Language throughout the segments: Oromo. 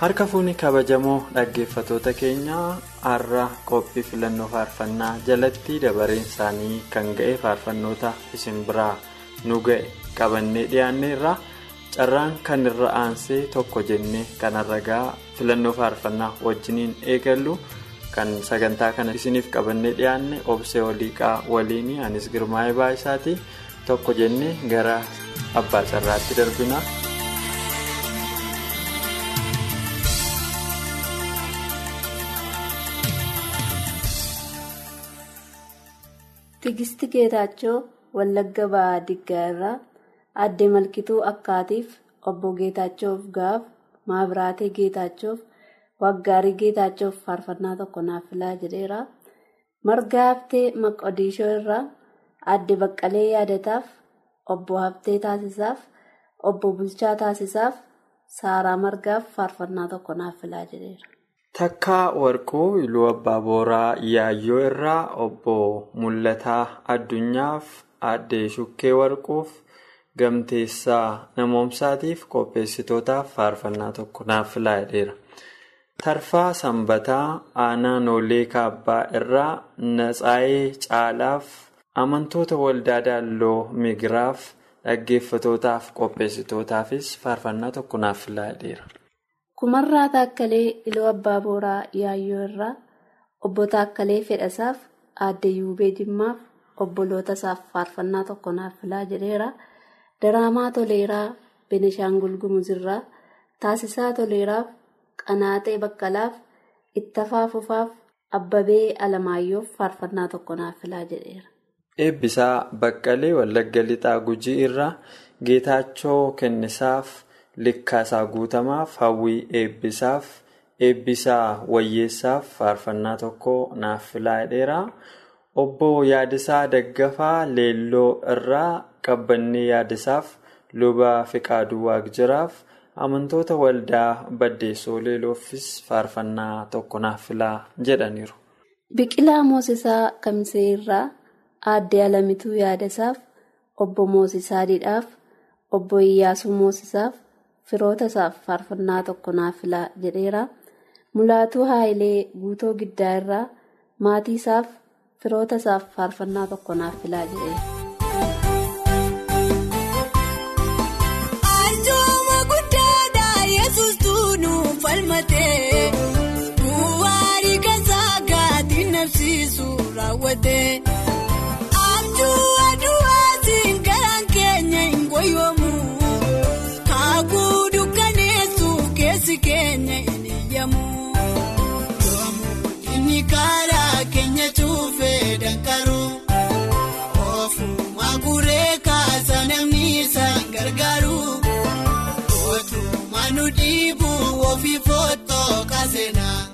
Harka fuunni kabajamoo dhaggeeffatoota keenyaa har'a qophii filannoo faarfannaa jalatti dabareen isaanii kan ga'e faarfannoota isin biraa nu ga'e qabannee dhiyaanneerra carraan kan irra aansee tokko jennee kan ragaa filannoo faarfannaa wajjiniin eegallu kan sagantaa kana isiniif qabannee dhiyaanne obsee oliiqaa waliin anis girmaa'ee baay'isaati tokko jennee gara abbaa carraatti darbina. Tigisti Geetaachoo Wallagga Ba'aa Diggaa irraa Aadde Malkituu Akkaatiif Obbo Geetaachoof Gaaf Maabiraatee Geetaachoof Waggaarii Geetaachoof faarfannaa tokko naaf filaa jedheera. Margaa Haftee Maqodishoo irraa Aadde Baqqalee Yaadataaf Obbo Haftee Taasisaaf Obbo Bulchaa Taasisaaf Saaraa Margaaf faarfannaa tokko naaf filaa jedheera. Takkaa Warquu Iluu Abbaa Booraa Yaayyoo irraa Obbo Mul'ataa Addunyaaf Aadde Shukkee Warquuf Gamteessaa Namoomsaatiif qopheessitootaaf faarfannaa tokko naaf filaa jedheera. Tarfaa Sanbataa Aanaa Noolee Kaabbaa irraa Natsaayee Caalaaf amantoota waldaa Daalloo Migiraaf dhaggeeffatootaaf qopheessitootaafis faarfannaa tokko naaf filaa jedheera. Kumarraa Taakkalee Iluu Abbaa Booraa Yaayyoo irraa Obbo Taakkalee Fedhasaaf Aadde Yuubee Jimmaaf obboloota isaaf faarfannaa tokko naaf filaa jedheera. Daraamaa Toleeraa Benishaangul Gumuz irraa Taasisaa Toleeraaf Qanaatee Baqqalaaf Ittafaa Fufaaf Abbabee Alamaayyoof faarfannaa tokko naaf filaa jedheera. Eebbisaa Baqqalee Wallagga Lixaa Gujii irraa Geetaachoo Kennisaaf. Likkaasaa guutamaaf hawwii eebbisaaf eebbisaa wayyeessaaf faarfannaa tokko naaf filaa jedheera. Obbo Yaadisaa Daggafaa Leelloo irraa qabbannee yaadisaaf luba Fiqaaduu Waaqjiraaf amantoota waldaa Baddeessoo Leelooffis faarfannaa tokko naaf filaa jedhaniiru. Biqilaa Moosisaa Kamsee irraa Aadde Alamituu Yaadasaaf Obbo Moosisaa Didhaaf Obbo Iyyaasuu Moosisaaf. Firoota isaaf faarfannaa tokko naaf filaa jedheera. Mulaatuu Haayilee Guutoo Giddaa irraa maatii isaaf firoota isaaf faarfannaa tokko naaf filaa jedheera. Arjooma guddaadhaa Yesuus tuunuu falmatee bu'aarii footoo kaseena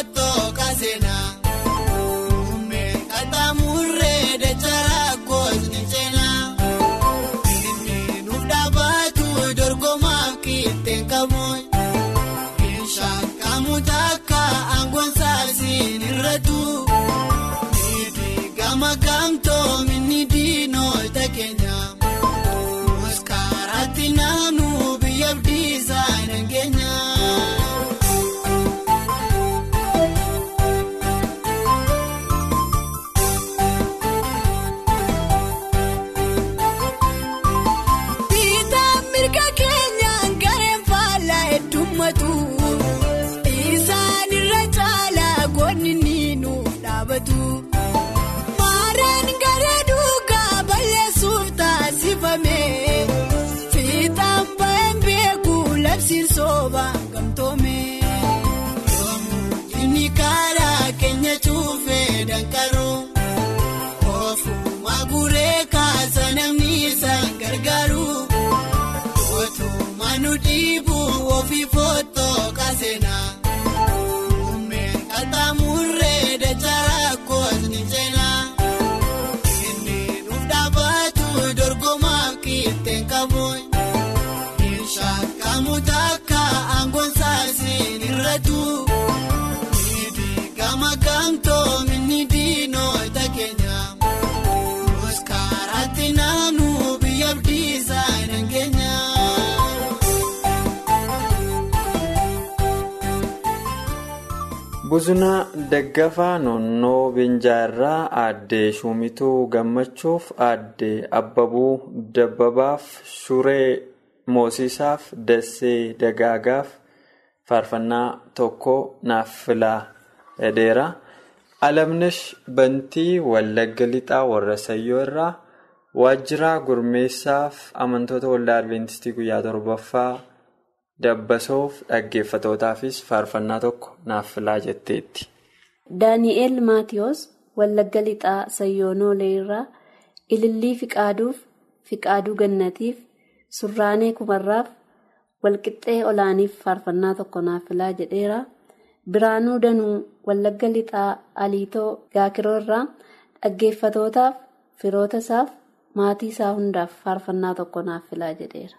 Otuuma Buzuna Daggafaa Noonnoo Binjaarraa Aaddee Shumituu Gammachuuf Aaddee Abbabuu Dabbabaaf Shuree Moosisaaf Dassee Dagaagaaf faarfannaa tokko naaf filaa jedheera. Alamnash Bantii Wallagga Lixaa warra Sayyoo irraa waajjira gurmeessaaf amantoota waldaa Adwiintistii guyyaa torbaffaa dabbasoof dhaggeeffatootaafis faarfannaa tokko naaf filaa jetteetti. Daani'eel Maatiyos Wallagga Lixaa Sayyoonoolee irraa Ilillii Fiqaaduuf Fiqaaduu Gannatiif Surraanee Kumarraaf Walqixxee Olaaniif faarfannaa tokko naaf filaa jedheera. Biraanuu Danuu Wallagga Lixaa Aliitoo Gaakiroo irraa dhaggeeffatootaaf firoota isaaf maatii isaa hundaaf faarfannaa tokko naaf filaa jedheera.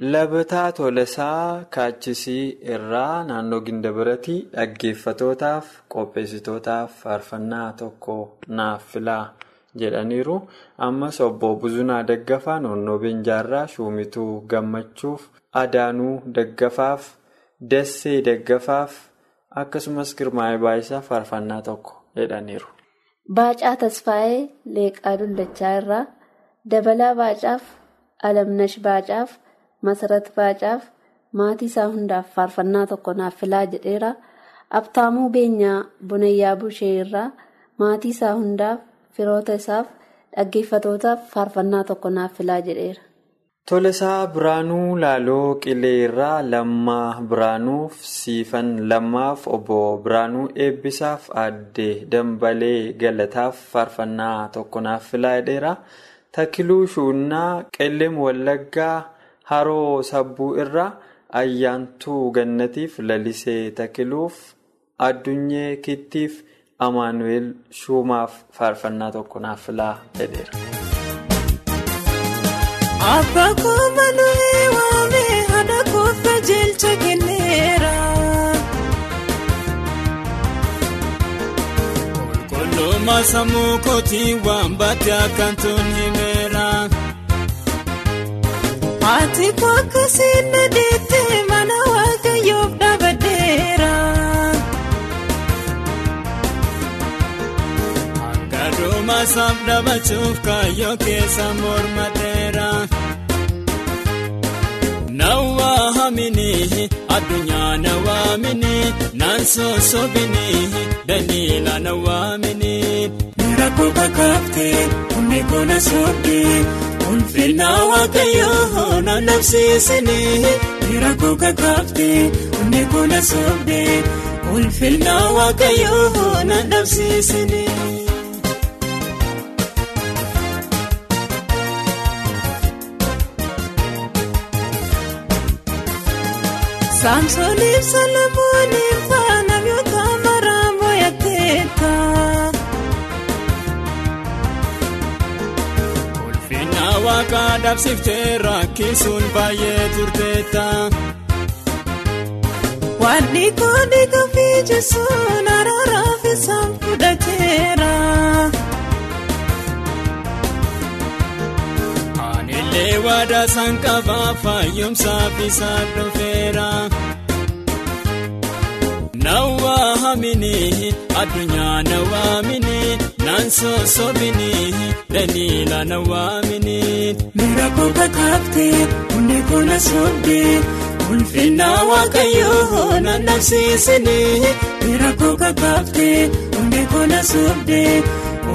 Labataa Tolasaa Kaachisii irraa naannoo Gindabiratii dhaggeeffatootaaf qopheessitootaaf faarfannaa tokko naaf filaa jedhaniiru. Ammas obbo Buzunaa Daggafaa Noonnoo Beenjaarraa Shumituu Gammachuuf Adaanuu Daggafaaf Dassee Daggafaaf akkasumas Girmaa'ee Baayisaa faarfannaa tokko jedhaniiru. Baacaa Tasfaayee Leeqaa Dullachaa irraa Dabalaa Baacaaf Alamnash Baacaaf Masarat Baacaaf maatii isaa hundaaf faarfannaa tokko naaf filaa jedheera. Abtaamuu Beenyaa Bunayyaa Bushee irraa maatii isaa hundaaf firoota isaaf dhaggeeffatootaaf faarfannaa tokko naaf filaa jedheera. Tolasaa Biraanuu Laaloo Qilee irraa Lammaa Biraanuuf Siifan Lammaaf Obbo Biraanuu Eebbisaaf Aaddee Dambalee Galataaf faarfannaa tokko naaf filaa jedheera. Takiluu Shuunnaa Qellem Wallaggaa Haroo Sabbuu irraa Ayyaantuu Gannatiif Lalisee Takiluuf Addunyee Kittiif Amaanu'eel Shuumaaf faarfannaa tokko naaf filaa jedheera. Abbaa kooma nuyi waamee haadha koofa jecha kenneera. Qulqullummaa sammuu kootii waan baatee akkaan tun himeera. Ati akkasiin nadeettee mana waaqayyoof dhaabadheera. Gaduma saaf dhabachuuf kaayyoo keessa mormateera. Nawaa hamini addunyaa nawaa mini naan soosobini daliila nawaa mini. Rakkoo kakaaftee humni koona soobdee ulfinaa waaqayyoo na nabsiisanii. Rakkoo kakaaftee humni koona soobdee ulfinaa waaqayyoo na nabsiisanii. Saamsooniif Solomoon dadhabsiftee rakkisuun baay'ee turteetta. Wanni kooni kafii jechuun araaraaf isaan fudhateera. Anillee waadaa isaan qabaa fayyumsaaf isaan dhufeera. Nawwaa hamini addunyaa nawaamini naan sosobini daliila nawaamini. Miira kooka kaaftee hundi koona soobdee ulfinaa waaqayyoo na nabsiisanii. Miira kooka kaaftee hundi koona soobdee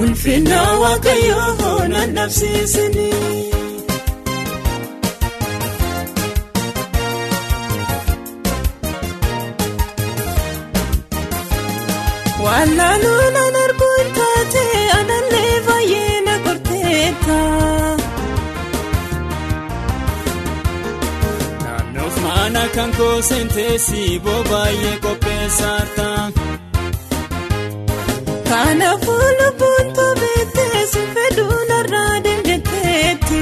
ulfinaa waaqayyoo na nabsiisanii. Wallaaluu kan koosenteessi boo baay'ee qopheessaata. Kanaafuu lubbuun toobeettee si fedhuu narraa dandeetteetti.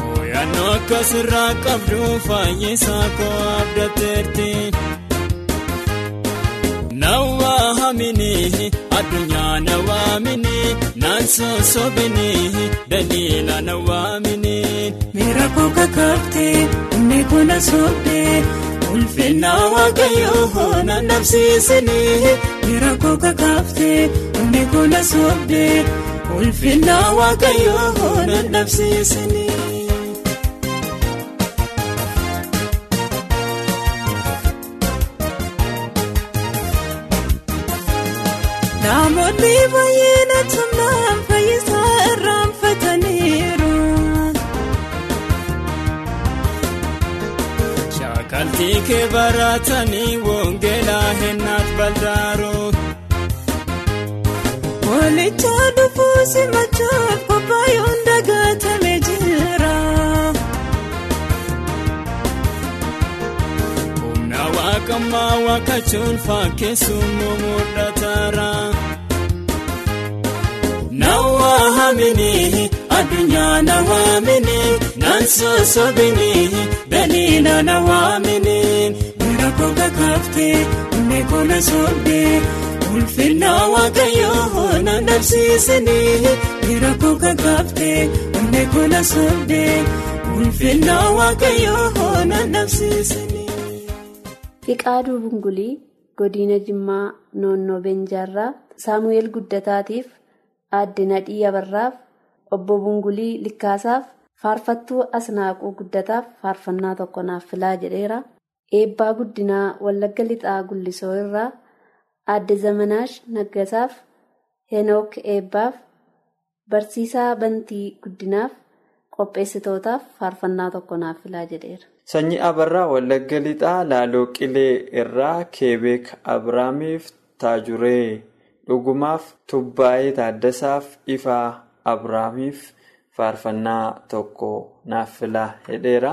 Mooyannoo akkasirraa qabdu fayyisaa koo abdateerti. Naan sosobini daliila nawaamini. Miira kooka kaaftee hundi koona soobdee ulfinaa waaqayyoo na nabsiisanii. Miira kooka kaaftee hundi koona soobdee ulfinaa waaqayyoo na nabsiisanii. Namoonni baay'een Kee baratanii woongeelaa hennaat baldaaru. Walicha dhufuu simachuuf qophaayoon dagatamee jira. Humna waaqammaa waaqachuun fakkeessuun mul'ataara. Nawwaa hamini addunyaa nawaamini naan sosobini daliila nawaamini. Miira kooka kaaftee hundi koona soobdee ulfinaa waaqayyoo na nabsiisanii. Miira kooka kaaftee hundi koona soobdee ulfinaa waaqayyoo na nabsiisanii. Fiqaaduu Bungulii Godina Jimmaa Noonnoo Beenjaarraa Saamu'eel Guddataatiif Aadde Nadhii Abarraaf Obbo Bungulii Likkaasaaf Faarfattuu Asnaaquu Guddataaf faarfannaa tokko naaf filaa jedheera. Eebbaa Guddinaa Wallagga Lixaa Gullisoo irraa Aadde Zamanaash Naggasaaf Henook Eebbaaf Barsiisaa Bantii Guddinaaf qopheessitootaaf faarfannaa tokko naaf filaa jedheera. Sanyii Abarraa Wallagga Lixaa Laaloo Qilee irraa Keebeek Abiraamiif Taajuree Dhugumaaf Tubbaayee Taaddasaaf Ifaa Abiraamiif faarfannaa tokko naaf filaa jedheera.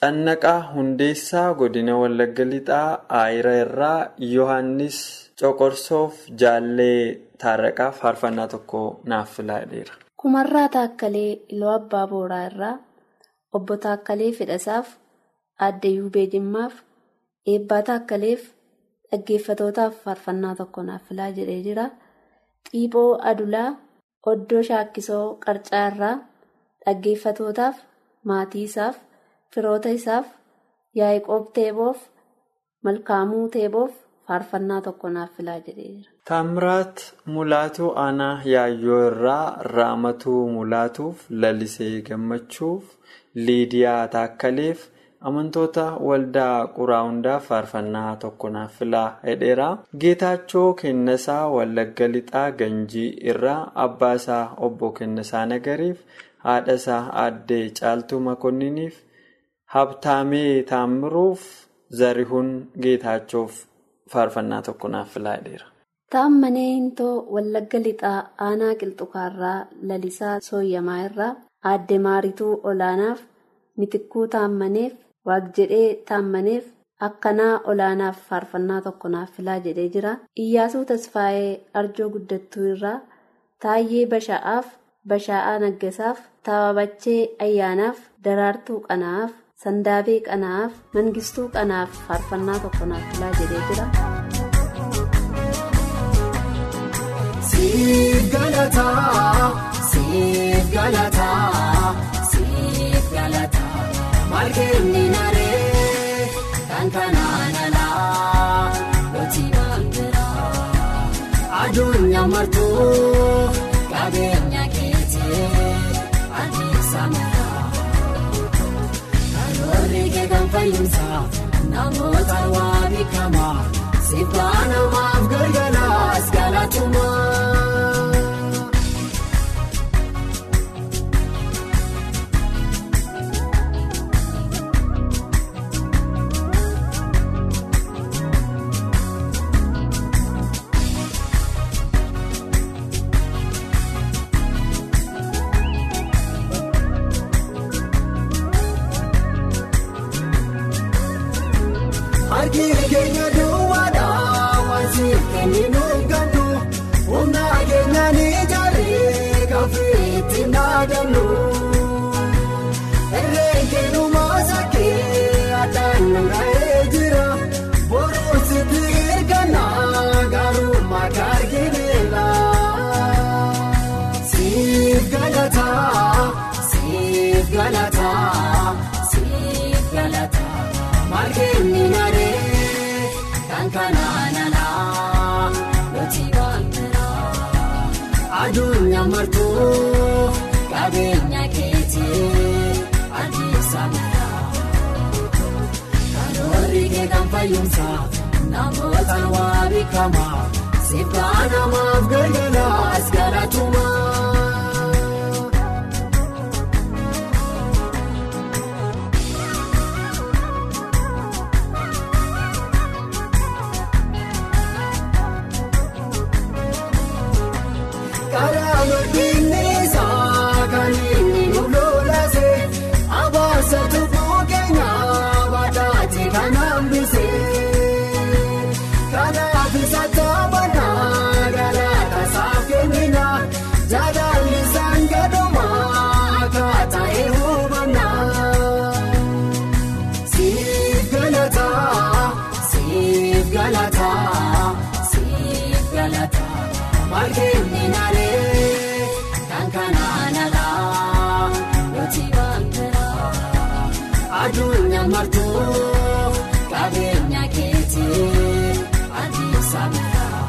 Cannaqaa Hundeessaa Godina Wallagga Lixaa Aayira irraa Yohaannis Coqorsoof Jaallee Taarraqaa faarfannaa tokko naaf filaa jedheera. Kumarraa Taakkalee Iloo Abbaa Booraa irraa Obbo Taakkalee Fedhasaaf Aadde Yuubee Jimmaaf Eebbaa Taakkaleef dhaggeeffatootaaf faarfannaa tokko naaf filaa jedhee jira. Xiiphoo Adulaa Oddoo Shaakkisoo Qarcaa irraa dhaggeeffatootaaf maatii isaaf firoota isaaf Yaa'iqoob Teeboof Malkaamuu Teeboof faarfannaa tokko naaf filaa jedhee jira. Taamiraat Mulaatuu Aanaa Yaayyoo irraa Raamatuu Mulaatuuf Lalisee Gammachuuf Liidiyaa Taakkaleef amantoota waldaa quraa hundaaf faarfannaa tokko naaf filaa jedheera. Geetaachoo Kennasaa Wallagga Lixaa Ganjii irraa abbaa isaa obbo Kennasaa Nagariif haadha isaa aaddee Caaltuu Makonniniif Habtaamee Taamiruuf Zarihuun Geetaachoof faarfannaa tokko naaf filaa jedheera. Taammanee Hintoo Wallagga Lixaa Aanaa Qilxukaarraa Lalisaa Sooyyamaa irraa Aadde Maarituu Olaanaaf Mitikkuu Taammaneef Waaqjedhee Taammaneef Akkanaa Olaanaaf faarfannaa tokko naaf filaa jedhee jira. Iyyaasuu Tasfaayee Arjoo Guddattuu irraa Taayyee Basha'aaf, Basha'aa Naggasaaf, Taababachee Ayyaanaaf, Daraartuu Qanaaf, Sandaabee Qanaaf, Mangistuu Qanaaf faarfannaa tokko naaf filaa jedhee jira. Siif galataa, siif martuu qabeenya keetii miraa. Karoorri keekan fayyumsaa namoota waa beekamaa sibbaa namaaf gargaaraas galatumaa. Keekan fayyumsaa namoota waa beekamaa sibbaa namaaf gargaaraas galatumaa. Martuu qabeenya keetii miraa.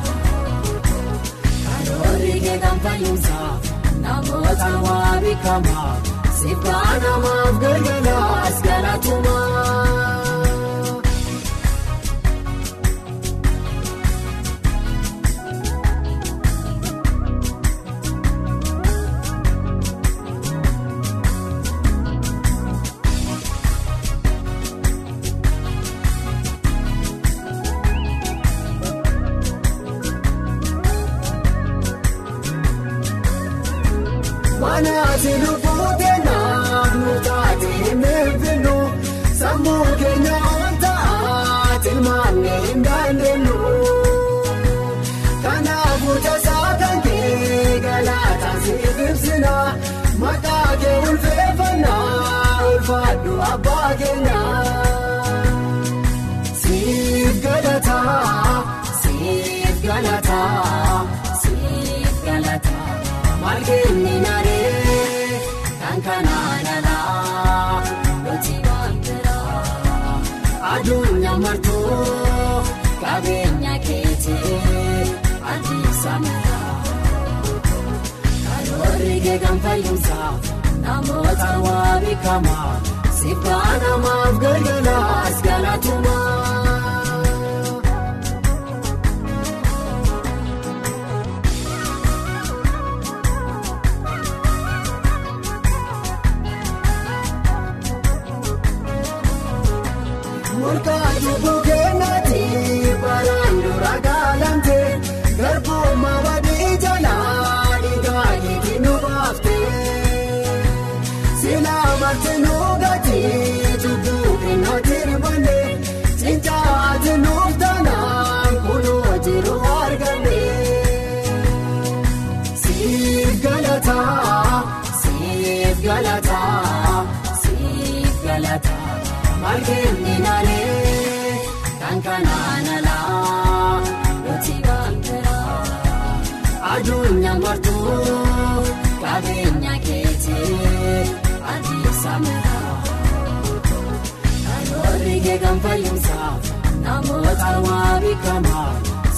Karoorri keekan fayyumsaa namoota waa beekamaa sibbaa namaaf gargaaraas galatumaa. Tilmaamne hin dandeenyu. Kanaafuu tasaa kan kee galaataa siif ibsina maqaa kee ulfeeffannaa ulfaadhu abbaa keenya. Siif galataa, siif galataa, siif galataa. Margeenni naree keekan fayyumsaa namoota waa beekamaa sibbaa namaaf gargaaraas galatumaa. Murtaa'e bukkeenatti baraan dura gaalamte garbummaa badii Maalkeenya naannee kan kanaan alaa nuti gaangeraa aduunyaa martuu qabeenya keetii adii sameera karoorri keekan fayyumsaaf namoota waa beekamaa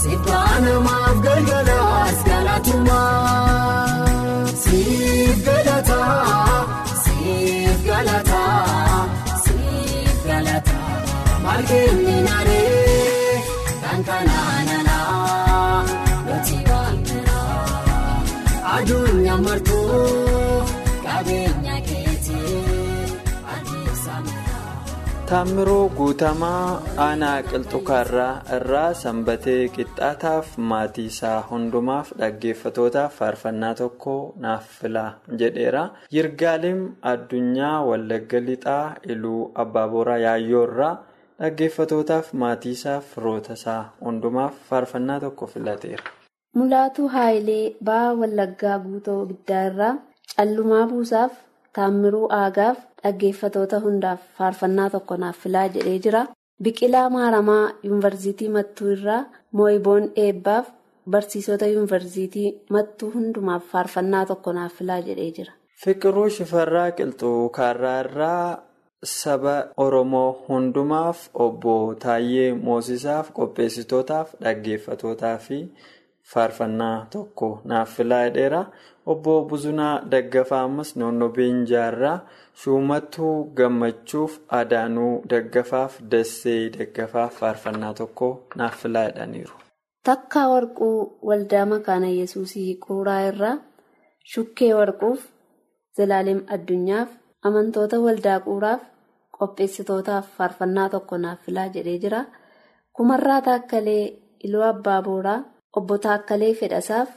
sibbaa namaaf galgalaas Maalkeenya naannee kan kanaan alaa nuti gaangeraa aduunyaa martuu qabeenya keetii sameera. Taamiroo guutamaa aanaa qilxukaarraa irraa sanbatee qixxaataaf maatii isaa hundumaaf dhaggeeffatootaaf faarfannaa tokko naaf filaa jedheera. Yirgaalim addunyaa wallagga lixaa iluu abbaaboraa yaayyoo irraa dhaggeeffatootaaf maatii isaaf firoota isaa hundumaaf faarfannaa tokko filateera. Mulaatuu Haayilee Ba'aa Wallaggaa Guutoo Giddaa irraa Callumaa Buusaaf Taammiruu Aagaaf dhaggeeffatoota hundaaf faarfannaa tokko naaf filaa jedhee jira. Biqilaa Maaramaa Yuunivarsiitii Mattuu irraa Mooyiboon Eebbaaf barsiisota Yuunivarsiitii Mattuu hundumaaf faarfannaa tokko naaf filaa jedhee jira. Fiqiruu Shifarraa Qilxuu Kaarraa irraa saba Oromoo hundumaaf obbo Taayyee Moosisaaf qopheessitootaaf dhaggeeffatootaa fi faarfannaa tokko naaf filaa jedheera. Obbo Buzunaa Daggafaa ammas naannoo Beenjaarraa Shumattuu Gammachuuf Adaanuu Daggafaaf Dassee Daggafaaf faarfannaa tokko naaf filaa jedhaniiru. Takkaa Warquu Waldaa Makaana Yesuusii Quuraa irraa Shukkee Warquuf Zalaalem Addunyaaf amantoota waldaa Quuraaf qopheessitootaaf faarfannaa tokko naaf filaa jedhee jira. Kumarraa Taakkalee Iluu Abbaa Booraa Obbo Taakkalee Fedhasaaf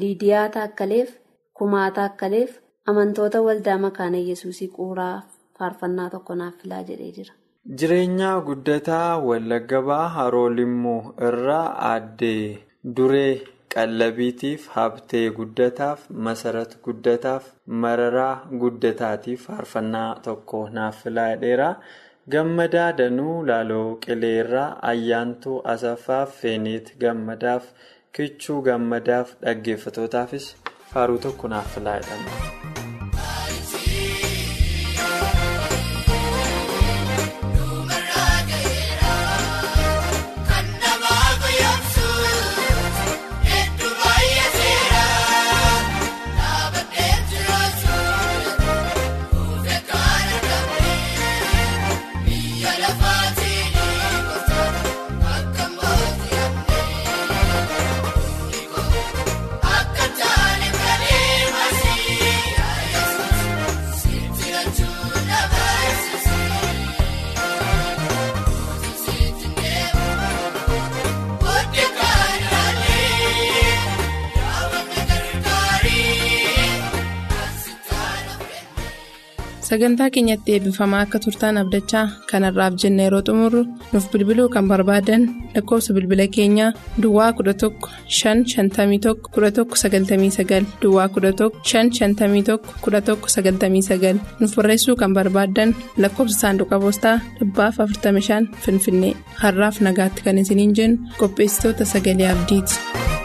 Liidiyaa Taakkaleef Kumaa Taakkaleef amantoota waldaa Makaana Yesuusii Quuraa faarfannaa tokko naaf filaa jedhee jira. Jireenya guddataa Wallagga Ba'aa Haroo Limmoo irraa aaddee duree qallabiitiif habtee guddataaf masarat guddataaf mararaa guddataatiif faarfannaa tokko naaf filaa jedheera. Gammadaa Danuu Laaloo Qileerraa Ayyaantuu Asaffaaf Feeneet Gammadaaf Kichuu Gammadaaf dhaggeeffatootaafis faaruu tokko naaf filaa jedhama. Sagantaa keenyatti eebbifamaa akka turtaan abdachaa kanarraaf jenna yeroo xumurru nuuf bilbiluu kan barbaadan lakkoofsa bilbila keenyaa duwwaa 11 551 1199 duwwaa 11 551 1199 nuuf barreessuu kan barbaadan lakkoofsa saanduqa poostaa dhibbaaf 45 finfinnee har'aaf nagaatti kan isiniin jennu qopheessitoota sagalee abdiiti.